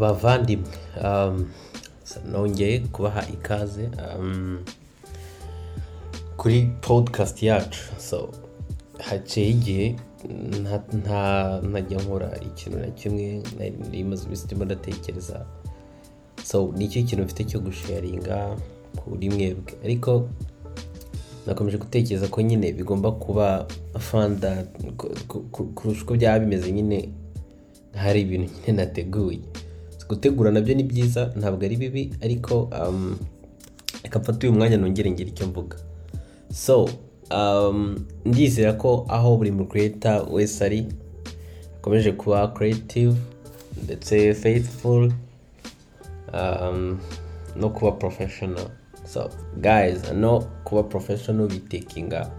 bavandimwe um, nongeye kubaha ikaze um, kuri podcast yacu. So haciye igihe nta- nta- ntajya nkora ikintu na kimwe nari maze iminsi ndimo ndatekereza. So ni icyo kintu mfite cyo gusharinga kuri mwebwe. Ariko nakomeje gutekereza ko nyine bigomba kuba fanda ku- ku- ku- kurusha uko byaba bimeze nyine hari ibintu nyine nateguye. Gutegura na byo ni byiza ntabwo ari bibi ariko um, reka mfate uyu mwanya nongere ngire icyo mvuga. So um, ndizera ko aho buri mu wese ari akomeje kuba creative ndetse faithful um, no kuba professional. So guys no kuba professional bitakinga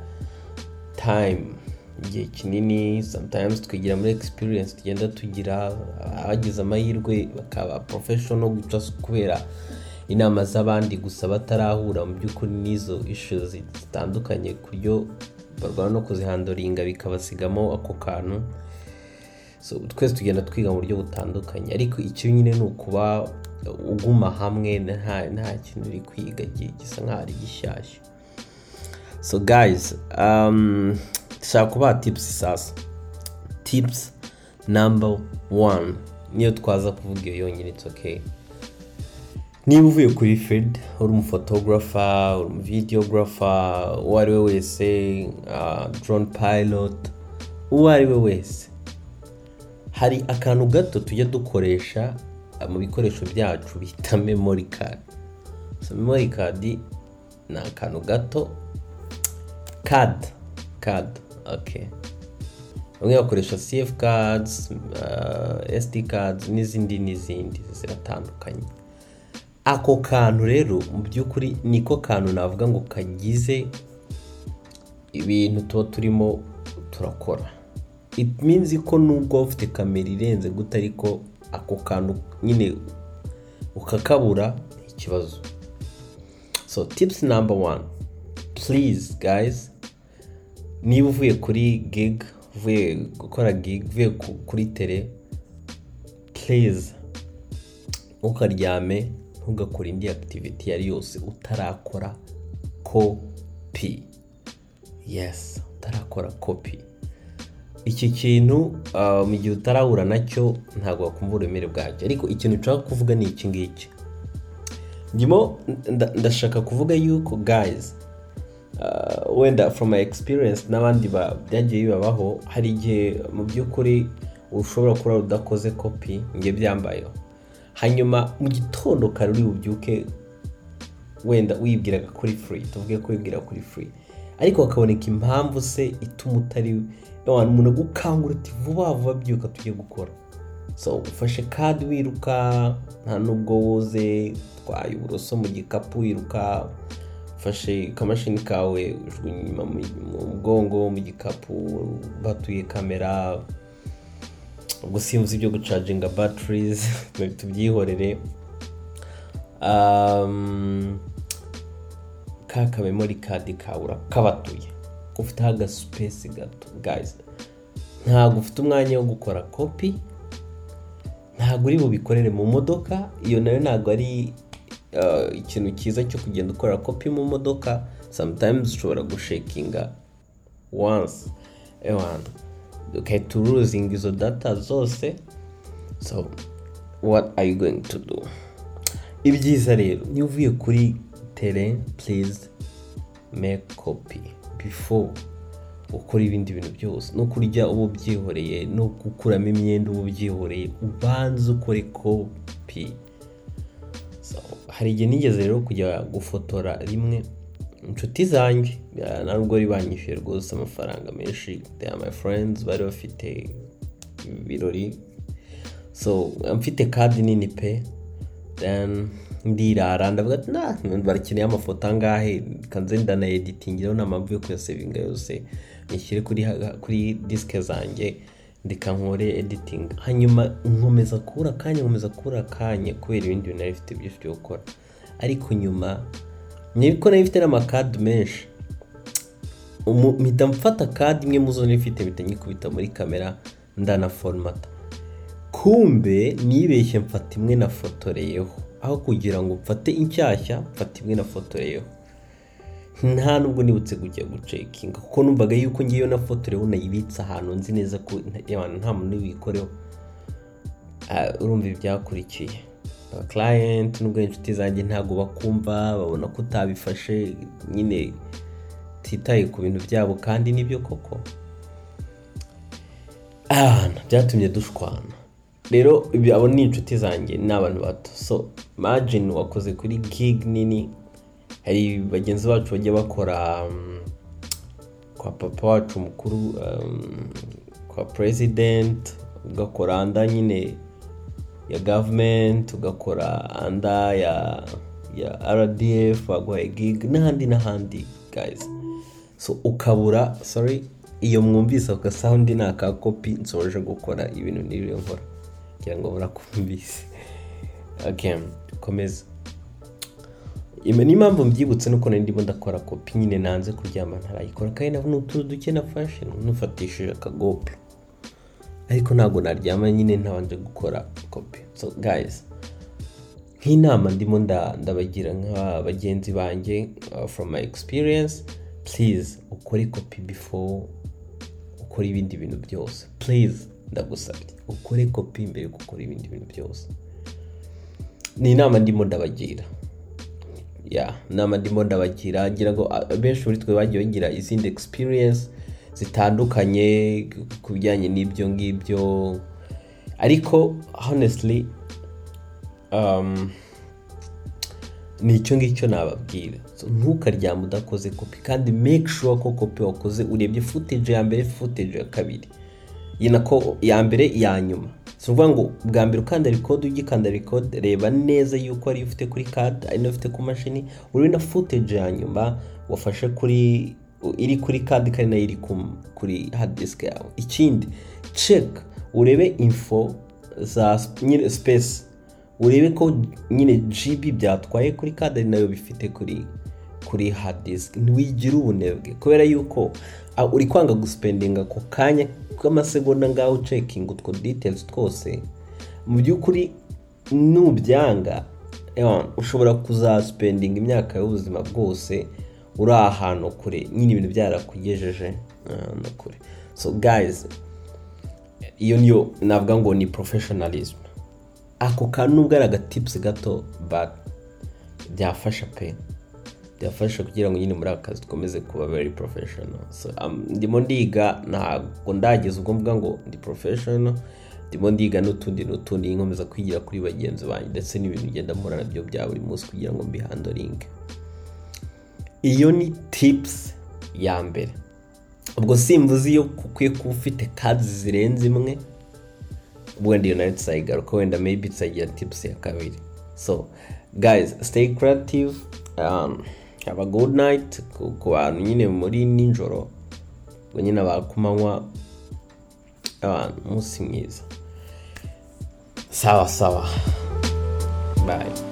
time. Igihe kinini sometimes twigira muri experience tugenda tugira abagize amahirwe bakaba professional guca kubera inama z'abandi gusa batarahura mu by'ukuri n'izo issues zitandukanye ku buryo barwana no kuzihandoringa bikabasigamo ako kantu. So twese tugenda twiga mu buryo butandukanye. Ariko icyo nyine ni ukuba uguma hamwe nta kintu uri kwiga gi- gisa nk'aho ari gishyashya. So guys um, dushaka kubaha tips sasa. Tips number one. Niyo twaza kuvuga iyo yonyine it's okay. Niba uvuye kuri fed uri umufotogarafa uri umuvideogarafa uwo ari we wese uh, drone pilot uwo ari we wese. Hari akantu gato tujya dukoresha uh, mu bikoresho byacu bita memory card. So memory card ni akantu gato. Card. Card. Okay. Bamwe bakoresha cf cards uh, sd cards n'izindi n'izindi ziratandukanye. Ako kantu rero mu by'ukuri niko kantu navuga ngo kagize ibintu tuba turimo turakora. Means ko nubwo ufite kamera irenze gute ariko ako kantu nyine ukakabura ikibazo so tips number one please guys niba uvuye kuri gig uvuye gukora gig uvuye ku- kuri tele please ntukaryame ntugakore indi activity iyo ari yose utarakora kopi yes utarakora kopi iki kintu ah, mu gihe utarahura na cyo ntabwo wakumva uburemere bwacyo. Ariko ikintu nshaka kuvuga ni iki ngiki. Ndimo nda- ndashaka kuvuga yuko uh, wenda from my experience n'abandi ba- byagiye bibabaho hari igihe mu by'ukuri ushobora kuba udakoze kopi njye byambayeho hanyuma mu gitondo kare uri bubyuke wenda wibwiraga kuri free tuvuge ko wibwira kuri free ariko hakaboneka impamvu se ituma utari yawana umuntu agukangura uti vuba vuba byuka tujye gukora. So ufashe kadi wiruka nta nubwo woze twaye uburoso mu gikapu wiruka ufashe akamashini kawe ujugunya inyuma mu mu mugongo mu gikapu batuye kamera. Ubwo simvuze ibyo gucaginga batteries tubyihorere. Ka ka memory card kawe urakabatuye ufiteho agasupesi gato. Guys ntabwo ufite umwanya wo gukora kopi ntabwo uri bubikorere mu modoka iyo na yo ntabwo ari ikintu cyiza cyo kugenda ukora kopi mu modoka sometimes ushobora gushekinga once. Ewana ugahita uruzinga izo data zose so what are you going to do? Ibyiza rero niba uvuye kuri tere please make copy before ukora ibindi bintu byose. No kurya uba ubyihoreye no gukuramo imyenda uba ubyihoreye ubanze ukore kopi hari igihe nigeze rero kujya gufotora rimwe inshuti zanjye ya, ntabwo bari banyishyuye rwose amafaranga menshi my friends bari bafite ibirori. So mfite kadi nini pe ndirara ndavuga ati nah barakeneye amafoto angahe? Kanze ndanayeditingiraho nta mpamvu yo kuyasevinga yose nyishyire kuri disike zanjye. Ndeka nkore editing. Hanyuma nkomeza kubura akanya nkomeza kubura akanya kubera ibindi bintu nari bifite byinshi byo gukora. Ariko nyuma niko nari mfite n'amakadi menshi mpita mfata kadi imwe mu zo nari mfite mpita nyikubita muri kamera ndanaforomata kumbe nibeshye mfata imwe nafotoreyeho. Aho kugira ngo mfate inshyashya mfata imwe nafotoreyeho. Nta nubwo nibutse kujya gucekinga kuko numvaga yuko ngiyo nafotoreyeho nayibitse ahantu nzi neza ko nta- muntu ubikoreho. Ah, urumva ibyakurikiye abakirayenti nubwo inshuti zanjye ntabwo bakumva babona ko utabifashe nyine utitaye ku bintu byabo kandi ni byo koko. Ahantu byatumye dushwana. Rero abo ni inshuti zanjye ni abantu bato. So imagine wakoze kuri gig nini hari bagenzi bacu bajya bakora um, kwa papa wacu mukuru um, kwa president ugakora anda nyine ya government ugakora anda ya ya rdf baguhaye gig n'ahandi n'ahandi guys. So ukabura sorry iyo mwumvise ako gasawundi ni aka kopi nsoje gukora ibintu niriwe nkora. Kugira ngo murakumvise. Okay komeza. N'impamvu mbyibutse nuko nari ndimo ndakora kopi nyine nanze kuryama ntarayikora. Kandi nabona utuntu duke nafashe nufatishije akagopro ariko ntabwo naryama nyine ntabanje gukora kopi. So guys nk'inama ndimo nda- ndabagira nka bagenzi banjye uh, from my experience please ukore kopi before ukora ibindi bintu byose. Please ndagusabye ukore kopi mbere yo gukora ibindi bintu byose. Ni inama ndimo ndabagira. Inama ndimo ndabagira ngira ngo a- benshi muri twe bagiye bagira izindi experience zitandukanye ku bijyanye n'ibyo ngibyo. Ariko honestly um, ni icyo ngicyo nababwira. So, ntukaryame udakoze kopi kandi make sure ko kopi wakoze urebye footage ya mbere footage ya kabiri. Ya mbere iya nyuma. Si ukuvuga ngo bwa mbere ukanda record ugikanda record reba neza yuko ariyo ufite kuri card ari na yo ufite ku mashini urebe na footage ya nyuma wafashe kuri iri kuri card kandi na yo iri ku- kuri hard disk yawe. Ikindi check urebe info za nyine space urebe ko nyine GB byatwaye kuri card ari na yo bifite kuri kuri hard disk. Ntiwigire ubunebwe. Kubera yuko ah, uri kwanga guspendinga ako kanya k'amasegonda ngaho checking utwo details twose mu by'ukuri nubyanga ushobora kuzaspendinga imyaka y'ubuzima bwose uri ahantu kure. Nyine ibintu byarakugejeje ahantu kure. So guys iyo niyo navuga ngo ni professionalism. Ako kantu nubwo ari agatipusi gato but byafasha pe. Byafasha kugira ngo nyine muri aka kazi dukomeze kuba very professional. So, um, ndimo ndiga ntabwo ndageza ubwo mvuga ngo ndi professional. Ndimo ndiga n'utundi n'utundi nkomeza kwigira kuri bagenzi banjye ndetse n'ibintu ngenda mpura na byo bya buri munsi kugira ngo mbihandoringe iyo ni tips ya mbere. Ubwo simvuze iyo ukwiye kuba ufite kadi zirenze imwe wenda iyo na yo tuzayigaruka wenda maybe tuzagira tips ya kabiri. So guys stay creative um, have a good night. Ku bantu nyine muri nijoro ubwo nyine abakumanywa abantu umunsi mwiza sawa sawa. Bye.